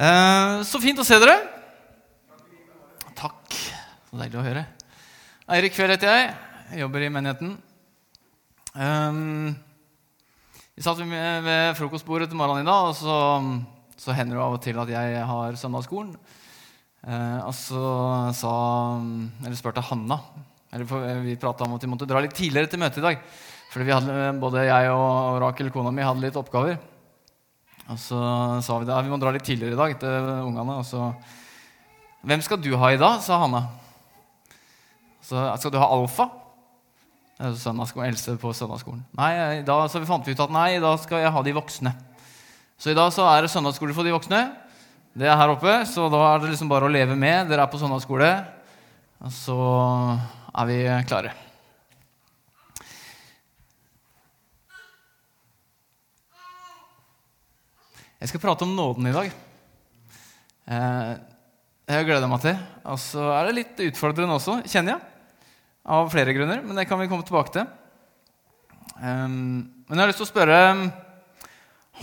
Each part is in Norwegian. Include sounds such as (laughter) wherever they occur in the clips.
Eh, så fint å se dere. Takk. Så deilig å høre. Eirik Fjell heter jeg. Jeg jobber i menigheten. Um, vi satt ved frokostbordet til morgenen i dag, og så, så hender det av og til at jeg har søndagsskolen. Eh, og så sa, eller spurte Hanna eller Vi prata om at vi måtte dra litt tidligere til møtet i dag. Fordi hadde, både jeg og Rakel, kona mi, hadde litt oppgaver. Og så sa vi det, vi må dra litt tidligere i dag til ungene. Og så Hvem skal du ha i dag? sa Hanna. Så skal du ha Alfa? Søndagsskolen, Else på søndagsskolen. Nei, da, så vi fant ut at nei, da skal jeg ha de voksne. Så i dag så er det søndagsskole for de voksne. Det er her oppe, så da er det liksom bare å leve med. Dere er på søndagsskole, og så er vi klare. Jeg skal prate om nåden i dag. Jeg jeg gleda meg til. Og så er det litt utfordrende også, kjenner jeg. Av flere grunner, men det kan vi komme tilbake til. men jeg har lyst til å spørre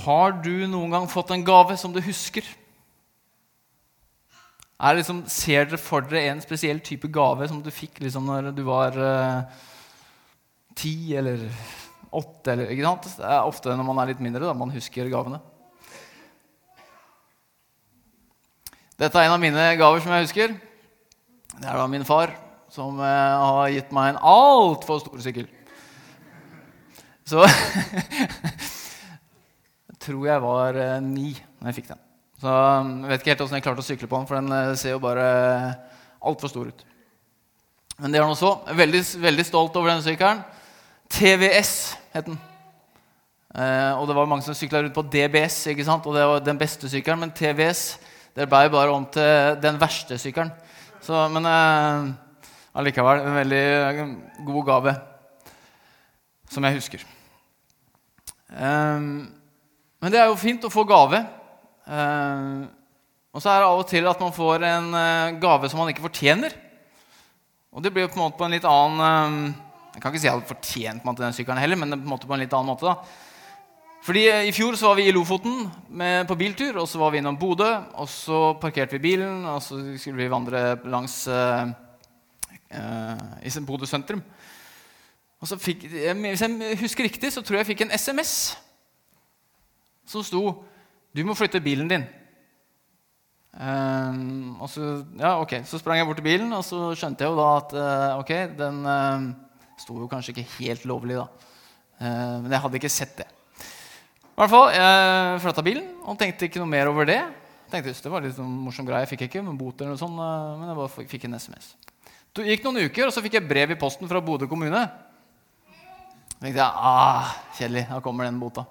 Har du noen gang fått en gave som du husker? Liksom, ser dere for dere en spesiell type gave som du fikk liksom, når du var eh, ti eller åtte? Det er ofte når man er litt mindre, da man husker gavene. Dette er en av mine gaver som jeg husker. Det er da min far som eh, har gitt meg en altfor stor sykkel. Så (laughs) Jeg tror jeg var eh, ni da jeg fikk den. Så Jeg vet ikke helt åssen jeg klarte å sykle på den, for den eh, ser jo bare altfor stor ut. Men det er den også. Veldig, veldig stolt over denne sykkelen. TVS het den. Eh, og det var mange som sykla rundt på DBS, ikke sant? og det var den beste sykkelen. Men TVS det ble bare om til den verste sykkelen. Så, men eh, allikevel en veldig eh, god gave, som jeg husker. Um, men det er jo fint å få gave. Uh, og så er det av og til at man får en uh, gave som man ikke fortjener. Og det blir jo på en måte på en litt annen uh, Jeg kan ikke si jeg hadde fortjent meg til den sykkelen heller, men på en måte på en litt annen måte. da. Fordi I fjor så var vi i Lofoten med, på biltur, og så var vi innom Bodø. Og så parkerte vi bilen, og så skulle vi vandre langs uh, uh, i Bodø sentrum. Og så fikk, Hvis jeg husker riktig, så tror jeg jeg fikk en SMS som sto 'Du må flytte bilen din'. Uh, og så, ja, ok, så sprang jeg bort til bilen, og så skjønte jeg jo da at ok, den sto jo kanskje ikke helt lovlig. da. men jeg hadde ikke sett det. I hvert fall, Jeg flytta bilen og tenkte ikke noe mer over det. Tenkte Det var litt sånn morsom greie. Jeg fikk ikke med bot eller noe sånt, eh, men jeg bare fikk en SMS. Det gikk noen uker, og så fikk jeg brev i posten fra Bodø kommune. Så tenkte jeg, ah, Kjedelig, da kommer den bota.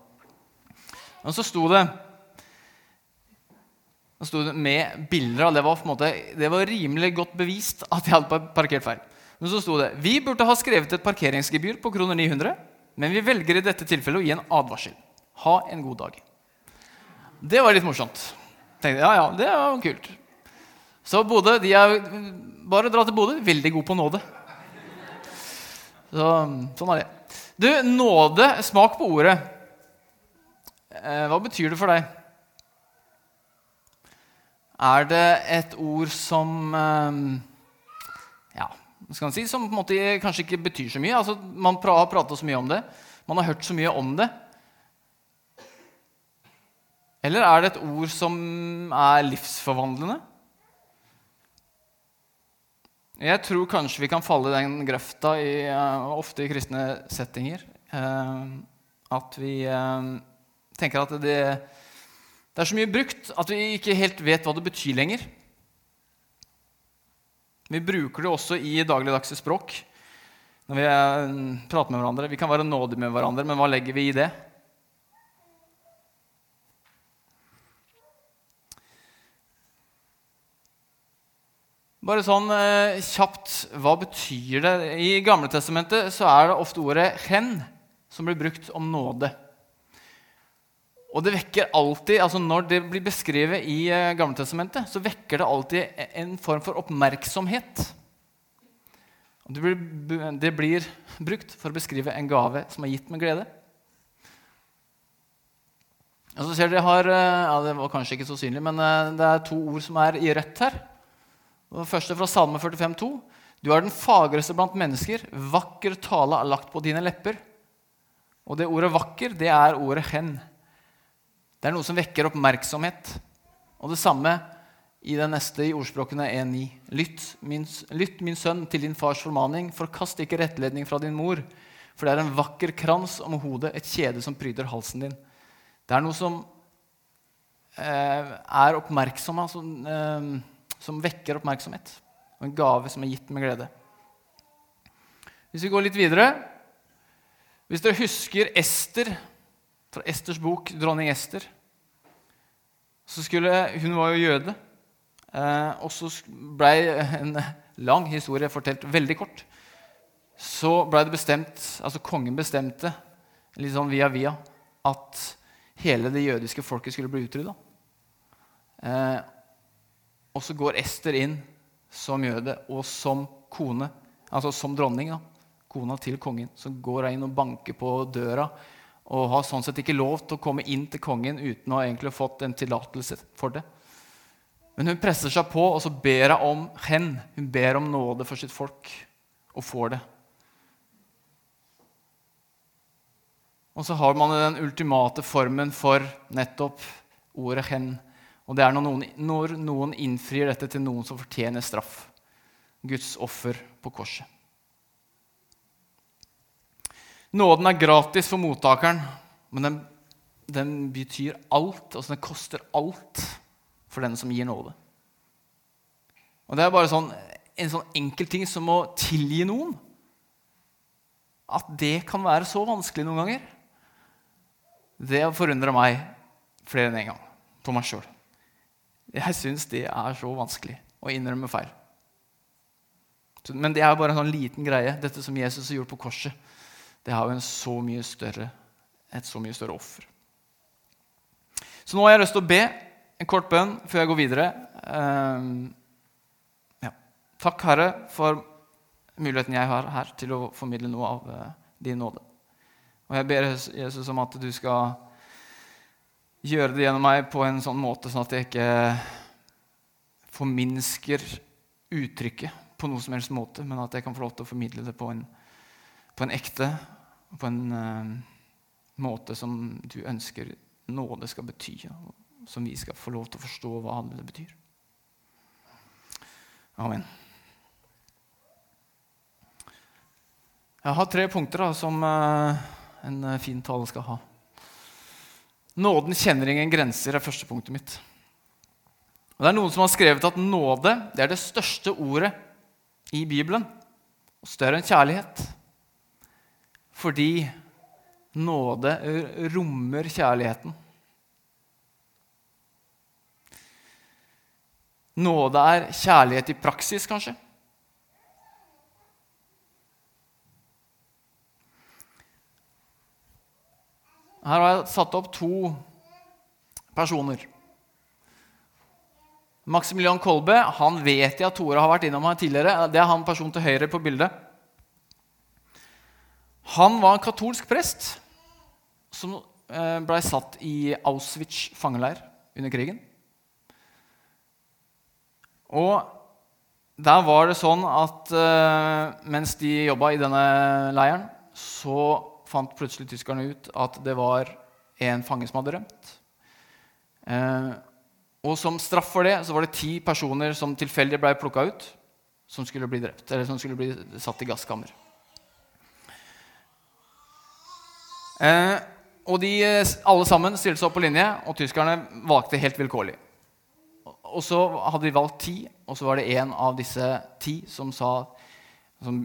Og så sto det det sto det med bilder av det var, på en måte, det var rimelig godt bevist at jeg hadde parkert feil. Men så sto det vi burde ha skrevet et parkeringsgebyr på kroner 900, men vi velger i dette tilfellet å gi en advarsel. Ha en god dag. Det var litt morsomt. Tenkte, ja, ja, det var kult. Så Bodø de er Bare dra til Bodø. Veldig god på nåde. Så, sånn er det. Du, nåde, smak på ordet. Eh, hva betyr det for deg? Er det et ord som eh, Ja, skal man si, som på en måte kanskje ikke betyr så mye? Altså, man har prata så mye om det. Man har hørt så mye om det. Eller er det et ord som er livsforvandlende? Jeg tror kanskje vi kan falle i den grøfta i, uh, ofte i kristne settinger. Uh, at vi uh, tenker at det, det, er så mye brukt at vi ikke helt vet hva det betyr lenger. Vi bruker det også i dagligdagse språk når vi prater med hverandre. Vi kan være nådige med hverandre, men hva legger vi i det? Bare sånn eh, kjapt, hva betyr det? I Gamle Testamentet så er det ofte ordet 'hen' som blir brukt om nåde. Og det vekker alltid, altså Når det blir beskrevet i eh, Gamletestamentet, så vekker det alltid en form for oppmerksomhet. Det blir, det blir brukt for å beskrive en gave som er gitt med glede. Og så ser dere har, eh, ja, Det var kanskje ikke så synlig, men eh, det er to ord som er i rødt her. Og det første fra Salme 45,2. Du er den fagreste blant mennesker. Vakker tale er lagt på dine lepper. Og det ordet 'vakker' det er ordet 'hen'. Det er noe som vekker oppmerksomhet. Og det samme i det neste i ordspråkene 1.9. Lytt, lytt, min sønn, til din fars formaning. Forkast ikke rettledning fra din mor. For det er en vakker krans om hodet, et kjede som pryder halsen din. Det er noe som eh, er oppmerksom, altså, eh, som vekker oppmerksomhet. Og en gave som er gitt med glede. Hvis vi går litt videre Hvis dere husker Ester fra Esters bok 'Dronning Ester' så skulle, Hun var jo jøde. Eh, og så blei en lang historie fortalt veldig kort. Så blei det bestemt, altså kongen bestemte litt sånn via via at hele det jødiske folket skulle bli utrydda. Eh, og så går Ester inn som jøde og som kone, altså som dronning. da, Kona til kongen. Så går hun inn og banker på døra og har sånn sett ikke lov til å komme inn til kongen uten å ha egentlig fått en tillatelse for det. Men hun presser seg på, og så ber hun om hen. Hun ber om nåde for sitt folk, og får det. Og så har man den ultimate formen for nettopp ordet 'hen'. Og det er når noen, når noen innfrir dette til noen som fortjener straff. Guds offer på korset. Nåden er gratis for mottakeren, men den, den betyr alt. Altså den koster alt for den som gir nåde. Og Det er bare sånn, en sånn enkel ting som å tilgi noen. At det kan være så vanskelig noen ganger. Det forundrer meg flere enn én en gang. På meg sjøl. Jeg syns det er så vanskelig å innrømme feil. Men det er bare en sånn liten greie, dette som Jesus har gjort på korset. Det har jo så større, et så mye større offer. Så nå har jeg lyst til å be en kort bønn før jeg går videre. Um, ja. Takk, Herre, for muligheten jeg har her til å formidle noe av uh, din nåde. Og jeg ber Jesus om at du skal gjøre det gjennom meg på en sånn måte sånn at jeg ikke forminsker uttrykket på noe som helst måte, men at jeg kan få lov til å formidle det på en, på en ekte på en uh, måte som du ønsker nåde skal bety, og som vi skal få lov til å forstå hva det betyr. Amen. Jeg har tre punkter da, som uh, en eh, fin tale skal ha. Nåden kjenner ingen grenser, er første punktet mitt. Og det er Noen som har skrevet at nåde det er det største ordet i Bibelen. Og større enn kjærlighet. Fordi nåde rommer kjærligheten. Nåde er kjærlighet i praksis, kanskje. Her har jeg satt opp to personer. Maximilian Kolbe han vet jeg at Tore har vært innom her tidligere. Det er han personen til høyre på bildet. Han var en katolsk prest som blei ble satt i Auschwitz fangeleir under krigen. Og der var det sånn at eh, mens de jobba i denne leiren, så fant plutselig tyskerne ut at det var en fange som hadde rømt. Eh, og som straff for det så var det ti personer som tilfeldig ble plukka ut, som skulle bli drept, eller som skulle bli satt i gasskammer. Eh, og de alle sammen stilte seg opp på linje, og tyskerne valgte helt vilkårlig. Og så hadde de valgt ti, og så var det en av disse ti som sa som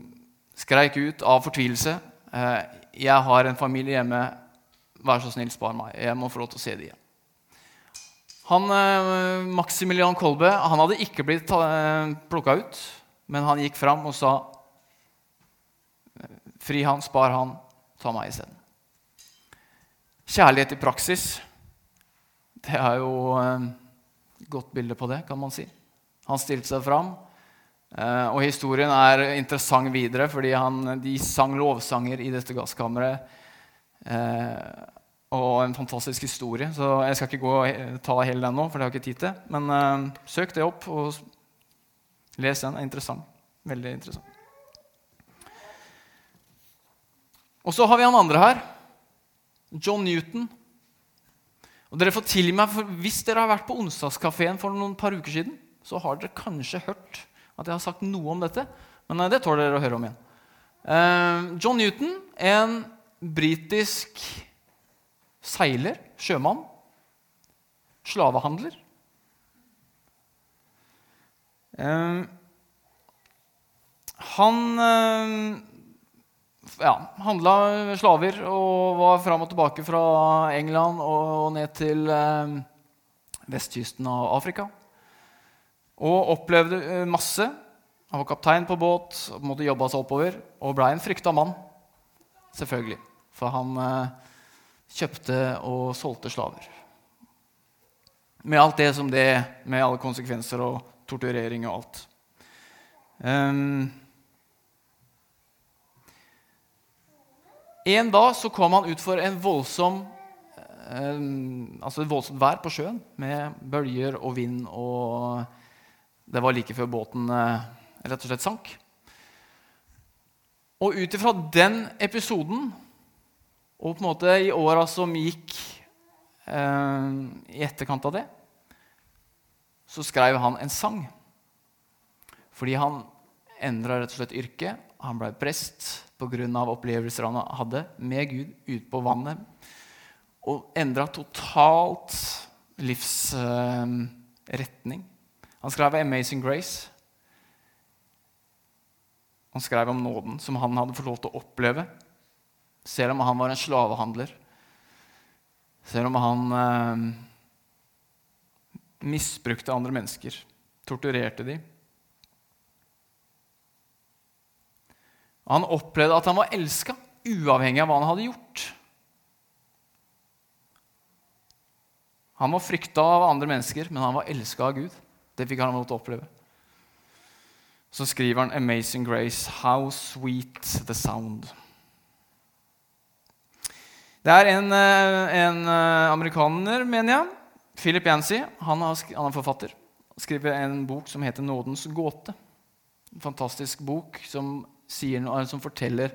skreik ut av fortvilelse eh, 'Jeg har en familie hjemme. Vær så snill, spar meg. Jeg må få lov til å se dem igjen.' Han, eh, Maximilian Kolbe han hadde ikke blitt eh, plukka ut, men han gikk fram og sa, 'Fri han, spar han, ta meg isteden.' Kjærlighet i praksis, det er jo et godt bilde på det, kan man si. Han stilte seg fram. Uh, og historien er interessant videre, fordi han, de sang lovsanger i dette gasskammeret. Uh, og en fantastisk historie. Så jeg skal ikke gå og ta hele den nå, for det har jeg ikke tid til. Men uh, søk det opp og les den. Det er interessant. Veldig interessant. Og så har vi han andre her. John Newton. Og dere får tilgi meg, for Hvis dere har vært på onsdagskafeen for noen par uker siden, så har dere kanskje hørt at jeg har sagt noe om dette. Men det tåler dere å høre om igjen. Uh, John Newton, en britisk seiler, sjømann, slavehandler. Uh, han ja, handla slaver og var fram og tilbake fra England og ned til vestkysten av Afrika. Og opplevde masse han var kaptein på båt og måtte jobbe seg oppover. Og blei en frykta mann, selvfølgelig. For han eh, kjøpte og solgte slaver. Med alt det som det med alle konsekvenser og torturering og alt. Um, en dag så kom han ut for en voldsom um, altså et voldsomt vær på sjøen med bølger og vind. og Det var like før båten uh, rett og slett sank. Og ut ifra den episoden og på en måte i åra som gikk eh, i etterkant av det, så skrev han en sang. Fordi han endra rett og slett yrke. Han ble prest pga. opplevelser han hadde med Gud ute på vannet. Og endra totalt livsretning. Eh, han skrev 'Amazing Grace'. Han skrev om nåden som han hadde fått lov til å oppleve, selv om han var en slavehandler. Selv om han eh, misbrukte andre mennesker, torturerte de. Han opplevde at han var elska, uavhengig av hva han hadde gjort. Han var frykta av andre mennesker, men han var elska av Gud. Det fikk han lov til å oppleve så skriver han 'Amazing Grace'. How sweet the sound. Det er en, eh, en eh, amerikaner, mener jeg, Philip Yancy. Han, han er forfatter. Skriver en bok som heter 'Nådens gåte'. En fantastisk bok som, sier, som forteller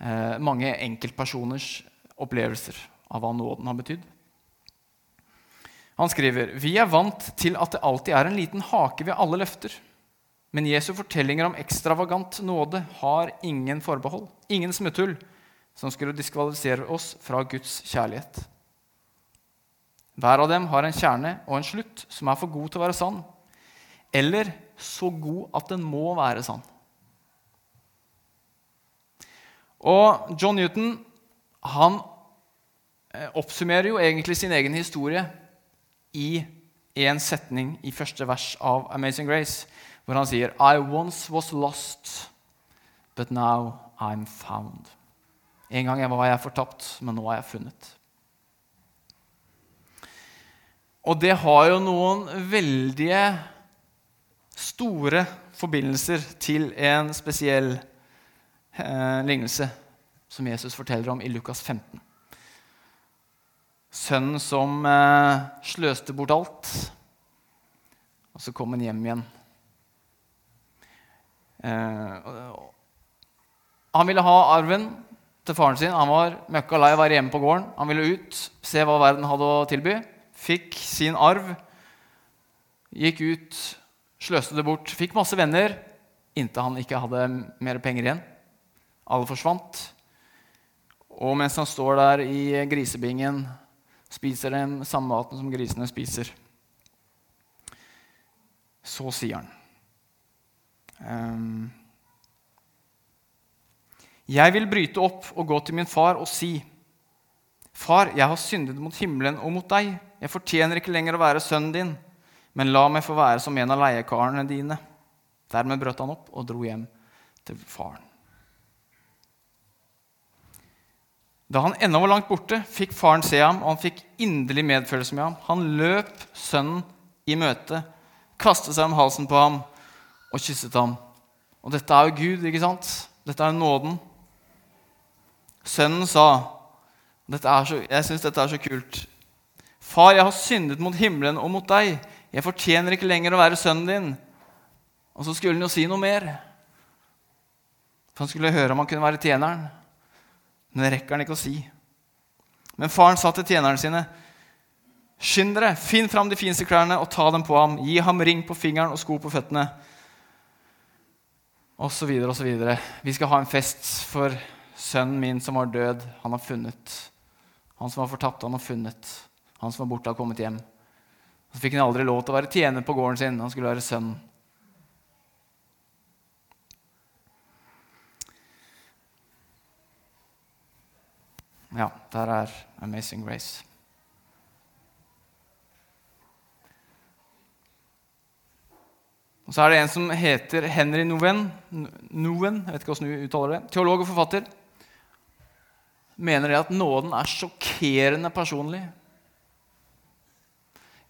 eh, mange enkeltpersoners opplevelser av hva nåden har betydd. Han skriver vi er vant til at det alltid er en liten hake ved alle løfter. Men Jesu fortellinger om ekstravagant nåde har ingen forbehold, ingen smutthull, som skulle diskvalifisere oss fra Guds kjærlighet. Hver av dem har en kjerne og en slutt som er for god til å være sann, eller så god at den må være sann. Og John Newton han eh, oppsummerer jo egentlig sin egen historie i én setning i første vers av Amazing Grace hvor han sier I once was lost, but now I'm found. En gang var jeg fortapt, men nå er jeg funnet. Og det har jo noen veldige store forbindelser til en spesiell eh, lignelse som Jesus forteller om i Lukas 15. Sønnen som eh, sløste bort alt, og så kom han hjem igjen Eh, han ville ha arven til faren sin. Han var møkka lei av å være hjemme på gården. Han ville ut, se hva verden hadde å tilby. Fikk sin arv. Gikk ut, sløste det bort. Fikk masse venner inntil han ikke hadde mer penger igjen. Alle forsvant. Og mens han står der i grisebingen, spiser den samme maten som grisene spiser, så sier han Um, jeg vil bryte opp og gå til min far og si, Far, jeg har syndet mot himmelen og mot deg. Jeg fortjener ikke lenger å være sønnen din, men la meg få være som en av leiekarene dine. Dermed brøt han opp og dro hjem til faren. Da han ennå var langt borte, fikk faren se ham, og han fikk inderlig medfølelse med ham. Han løp sønnen i møte, kastet seg om halsen på ham og kysset ham. Og dette er jo Gud, ikke sant? Dette er nåden. Sønnen sa, så, jeg syns dette er så kult. Far, jeg har syndet mot himmelen og mot deg. Jeg fortjener ikke lenger å være sønnen din. Og så skulle han jo si noe mer. For han skulle høre om han kunne være tjeneren. Men det rekker han ikke å si. Men faren sa til tjenerne sine.: Skynd dere, finn fram de fineste klærne og ta dem på ham. Gi ham ring på fingeren og sko på føttene. Og så videre og så videre. Vi skal ha en fest for sønnen min som var død. Han har funnet. Han som var fortapt, han har funnet. Han som var borte, har kommet hjem. Så fikk han aldri lov til å være tjener på gården sin. Han skulle være sønn. Ja, der er Amazing Grace. Og Så er det en som heter Henry Noven. Noven jeg vet ikke hvordan du uttaler det. Teolog og forfatter. Mener det at nåden er sjokkerende personlig.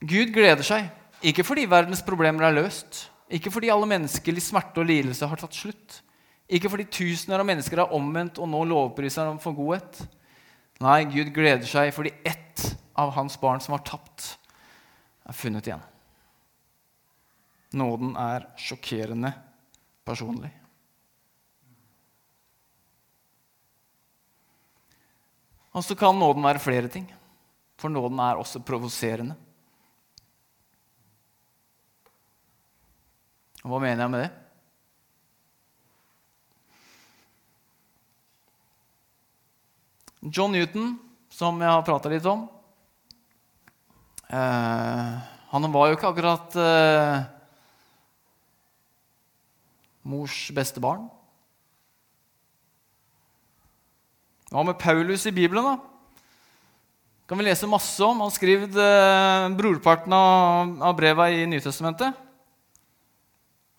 Gud gleder seg, ikke fordi verdens problemer er løst, ikke fordi alle menneskelig smerte og lidelse har tatt slutt, ikke fordi tusener av mennesker er omvendt og nå lovpriser ham for godhet. Nei, Gud gleder seg fordi ett av hans barn som var tapt, er funnet igjen. Nåden er sjokkerende personlig. Og så kan nåden være flere ting, for nåden er også provoserende. Hva mener jeg med det? John Newton, som jeg har prata litt om eh, Han var jo ikke akkurat eh, mors beste barn. Hva med Paulus i Bibelen, da? kan vi lese masse om. Han skrev eh, brorparten av, av breva i Nytestamentet.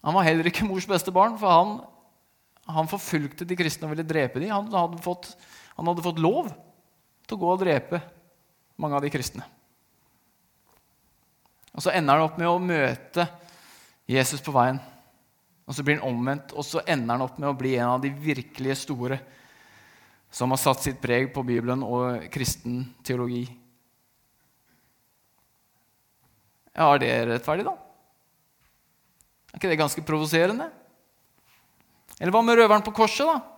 Han var heller ikke mors beste barn, for han, han forfulgte de kristne og ville drepe dem. Han hadde, fått, han hadde fått lov til å gå og drepe mange av de kristne. Og Så ender han opp med å møte Jesus på veien. Og Så blir han omvendt, og så ender han opp med å bli en av de virkelige store som har satt sitt preg på Bibelen og kristen teologi. Ja, er det rettferdig, da? Er ikke det ganske provoserende? Eller hva med røveren på korset, da?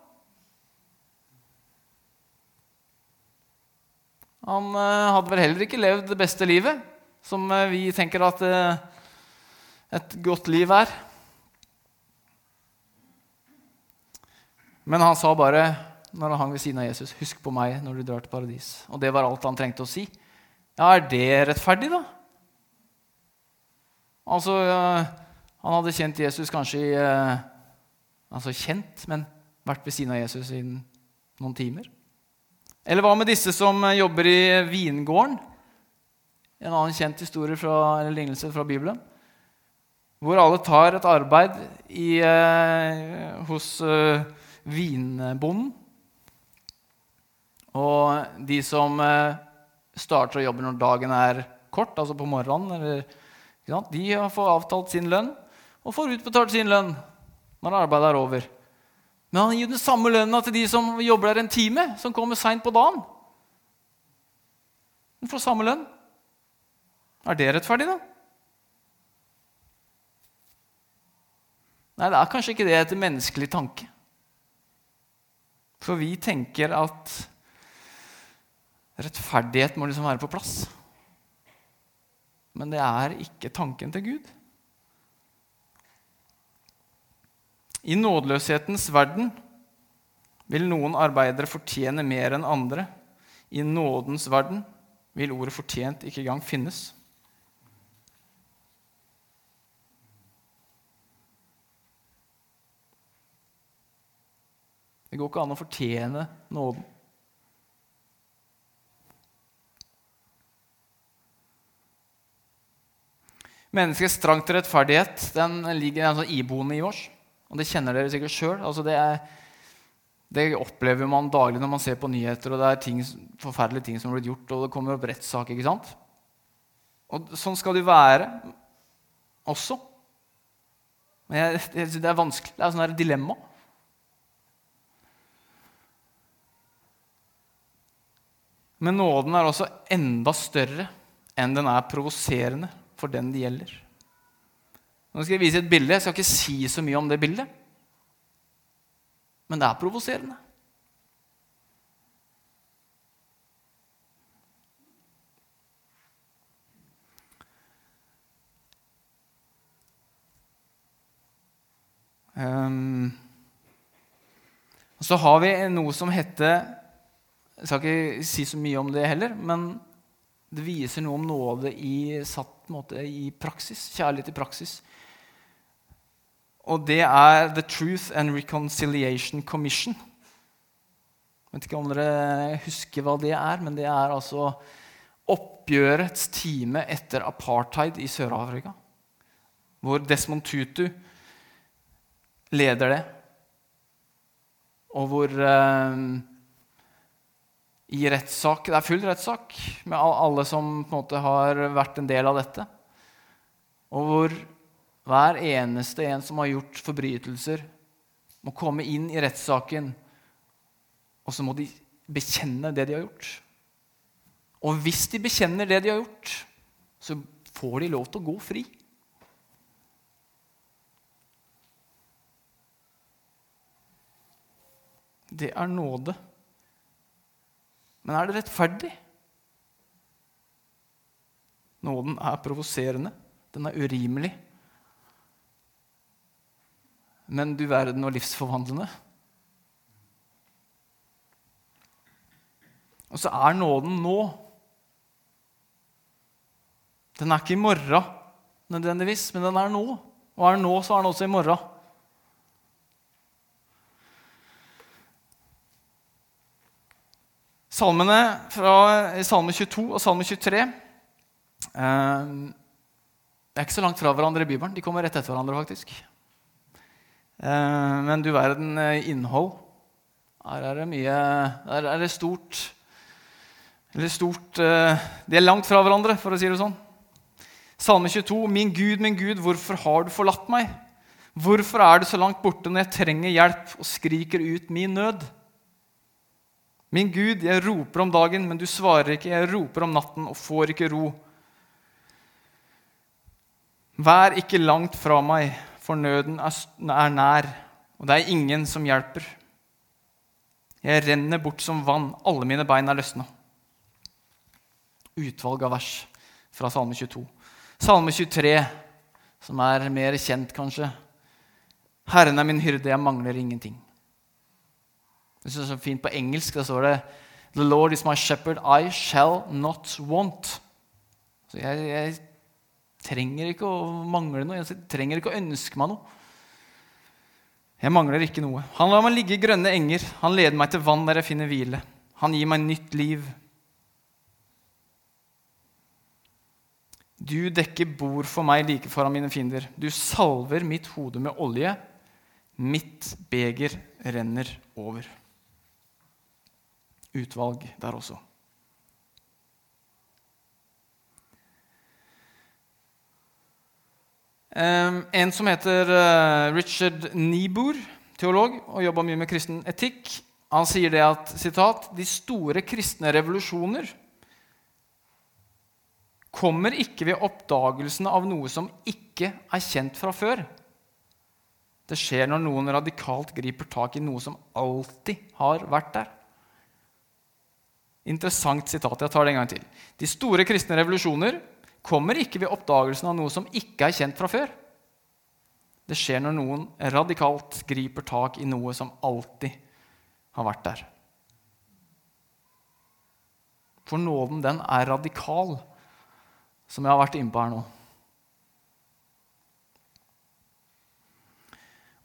Han uh, hadde vel heller ikke levd det beste livet, som uh, vi tenker at uh, et godt liv er. Men han sa bare når han hang ved siden av Jesus, 'Husk på meg når du drar til paradis.' Og det var alt han trengte å si. Ja, er det rettferdig, da? Altså han hadde kjent Jesus kanskje i eh, Altså kjent, men vært ved siden av Jesus i noen timer. Eller hva med disse som eh, jobber i vingården? En annen kjent historie fra, eller lignelse fra Bibelen. Hvor alle tar et arbeid i, eh, hos eh, vinbonden. Og de som eh, starter å jobbe når dagen er kort, altså på morgenen, eller, de får avtalt sin lønn og får utbetalt sin lønn når arbeidet er over. Men han gir den samme lønna til de som jobber der en time, som kommer seint på dagen. De får samme lønn. Er det rettferdig, da? Nei, det er kanskje ikke det etter menneskelig tanke. For vi tenker at rettferdighet må liksom være på plass. Men det er ikke tanken til Gud. I nådeløshetens verden vil noen arbeidere fortjene mer enn andre. I nådens verden vil ordet 'fortjent' ikke engang finnes. Det går ikke an å fortjene nåden. Menneskets trang til rettferdighet den ligger altså iboende i oss. Og det kjenner dere sikkert sjøl. Altså det, det, opplever man daglig når man ser på nyheter, og det er ting, forferdelige ting som har blitt gjort, og det kommer opp rettssak. ikke sant? Og sånn skal det være også. Men jeg, det, er vanskelig. Det er sånn et dilemma. Men nåden er også enda større enn den er provoserende for den det gjelder. Nå skal jeg vise et bilde. Jeg skal ikke si så mye om det bildet. Men det er provoserende. Um, så har vi noe som heter Jeg skal ikke si så mye om det heller, men det viser noe om nåde i, satt måte, i praksis. Kjærlighet i praksis. Og det er The Truth and Reconciliation Commission. Jeg vet ikke om dere husker hva det er, men det er altså oppgjørets time etter apartheid i Sør-Afrika. Hvor Desmond Tutu leder det. Og hvor eh, i rettssak Det er full rettssak med alle som på en måte har vært en del av dette. Og hvor hver eneste en som har gjort forbrytelser, må komme inn i rettssaken, og så må de bekjenne det de har gjort. Og hvis de bekjenner det de har gjort, så får de lov til å gå fri. det er nåde. Men er det rettferdig? Nåden er provoserende. Den er urimelig. Men du verden og livsforvandlende. Og så er nåden nå. Den er ikke i morgen nødvendigvis, men den er nå. Og er nå, så er den også i morgen. Salmene fra Salme 22 og Salme 23 eh, er ikke så langt fra hverandre i Bibelen. De kommer rett etter hverandre, faktisk. Eh, men du verden eh, innhold. Her er det mye Her er det stort Eller stort eh, De er langt fra hverandre, for å si det sånn. Salme 22. Min Gud, min Gud, hvorfor har du forlatt meg? Hvorfor er du så langt borte når jeg trenger hjelp og skriker ut min nød? Min Gud, jeg roper om dagen, men du svarer ikke. Jeg roper om natten og får ikke ro. Vær ikke langt fra meg, for nøden er nær, og det er ingen som hjelper. Jeg renner bort som vann, alle mine bein er løsna. Utvalg av vers fra Salme 22. Salme 23, som er mer kjent, kanskje. Herren er min hyrde, jeg mangler ingenting. Det er så fint På engelsk da står det The Lord is my shepherd, I shall not want. Så jeg, jeg trenger ikke å mangle noe. Jeg trenger ikke å ønske meg noe. Jeg mangler ikke noe. Han lar meg ligge i grønne enger. Han leder meg til vann der jeg finner hvile. Han gir meg nytt liv. Du dekker bord for meg like foran mine fiender. Du salver mitt hode med olje. Mitt beger renner over utvalg der også. En som heter eh, Richard Niebuhr, teolog, og jobba mye med kristen etikk, han sier det at citat, de store kristne revolusjoner kommer ikke ved oppdagelsen av noe som ikke er kjent fra før. Det skjer når noen radikalt griper tak i noe som alltid har vært der. Interessant sitat. Jeg tar det en gang til. De store kristne revolusjoner kommer ikke ved oppdagelsen av noe som ikke er kjent fra før. Det skjer når noen radikalt griper tak i noe som alltid har vært der. For nåden, den er radikal, som jeg har vært inne på her nå.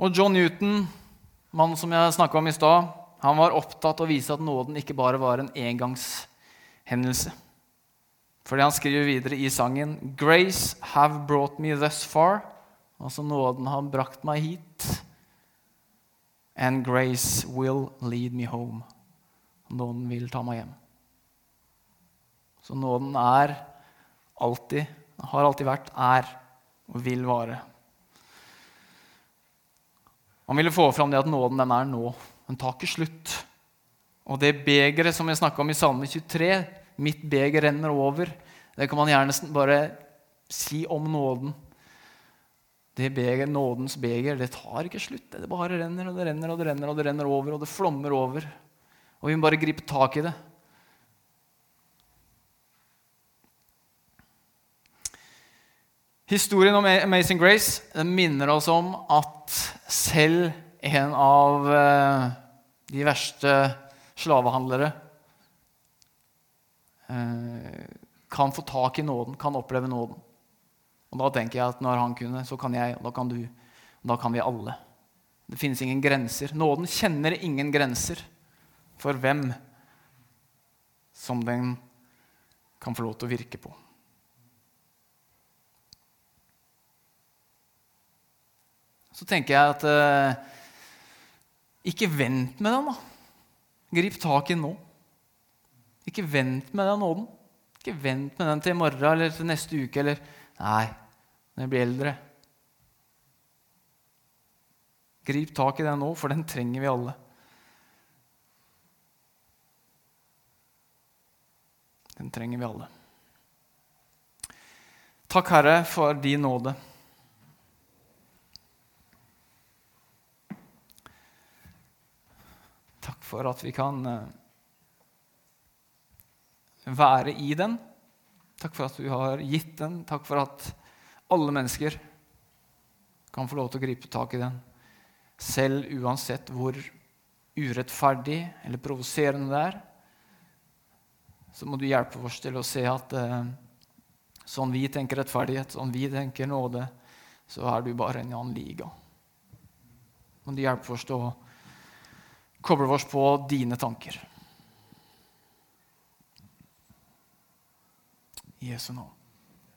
Og John Newton, mannen som jeg snakka om i stad, han var opptatt av å vise at nåden ikke bare var en engangshendelse. Fordi han skriver videre i sangen Grace have brought me thus far. Altså nåden har brakt meg hit. And grace will lead me home. Nåden vil ta meg hjem. Så nåden er alltid, har alltid vært, er og vil vare. Han ville få fram det at nåden den er nå. Den tar ikke slutt. Og det begeret som jeg snakka om i Salme 23, mitt beger renner over, det kan man gjerne bare si om nåden. Det beger, nådens beger det tar ikke slutt. Det bare renner og det renner og det renner og det renner over, og det flommer over. Og vi må bare gripe tak i det. Historien om Amazing Grace minner oss om at selv en av eh, de verste slavehandlere eh, kan få tak i nåden, kan oppleve nåden. Og Da tenker jeg at når han kunne, så kan jeg, og da kan du. Og da kan vi alle. Det finnes ingen grenser. Nåden kjenner ingen grenser for hvem som den kan få lov til å virke på. så tenker jeg at eh, Ikke vent med den, da. Grip tak i den nå. Ikke vent med den nåden. Ikke vent med den til i morgen eller til neste uke. eller Nei, når jeg blir eldre. Grip tak i den nå, for den trenger vi alle. Den trenger vi alle. Takk, Herre, for din nåde. Takk for at vi kan eh, være i den. Takk for at du har gitt den. Takk for at alle mennesker kan få lov til å gripe tak i den. Selv uansett hvor urettferdig eller provoserende det er, så må du hjelpe oss til å se at eh, sånn vi tenker rettferdighet, sånn vi tenker nåde, så er du bare en annen liga. Må du hjelpe oss til å kobler vi oss på dine tanker. I Jesu navn.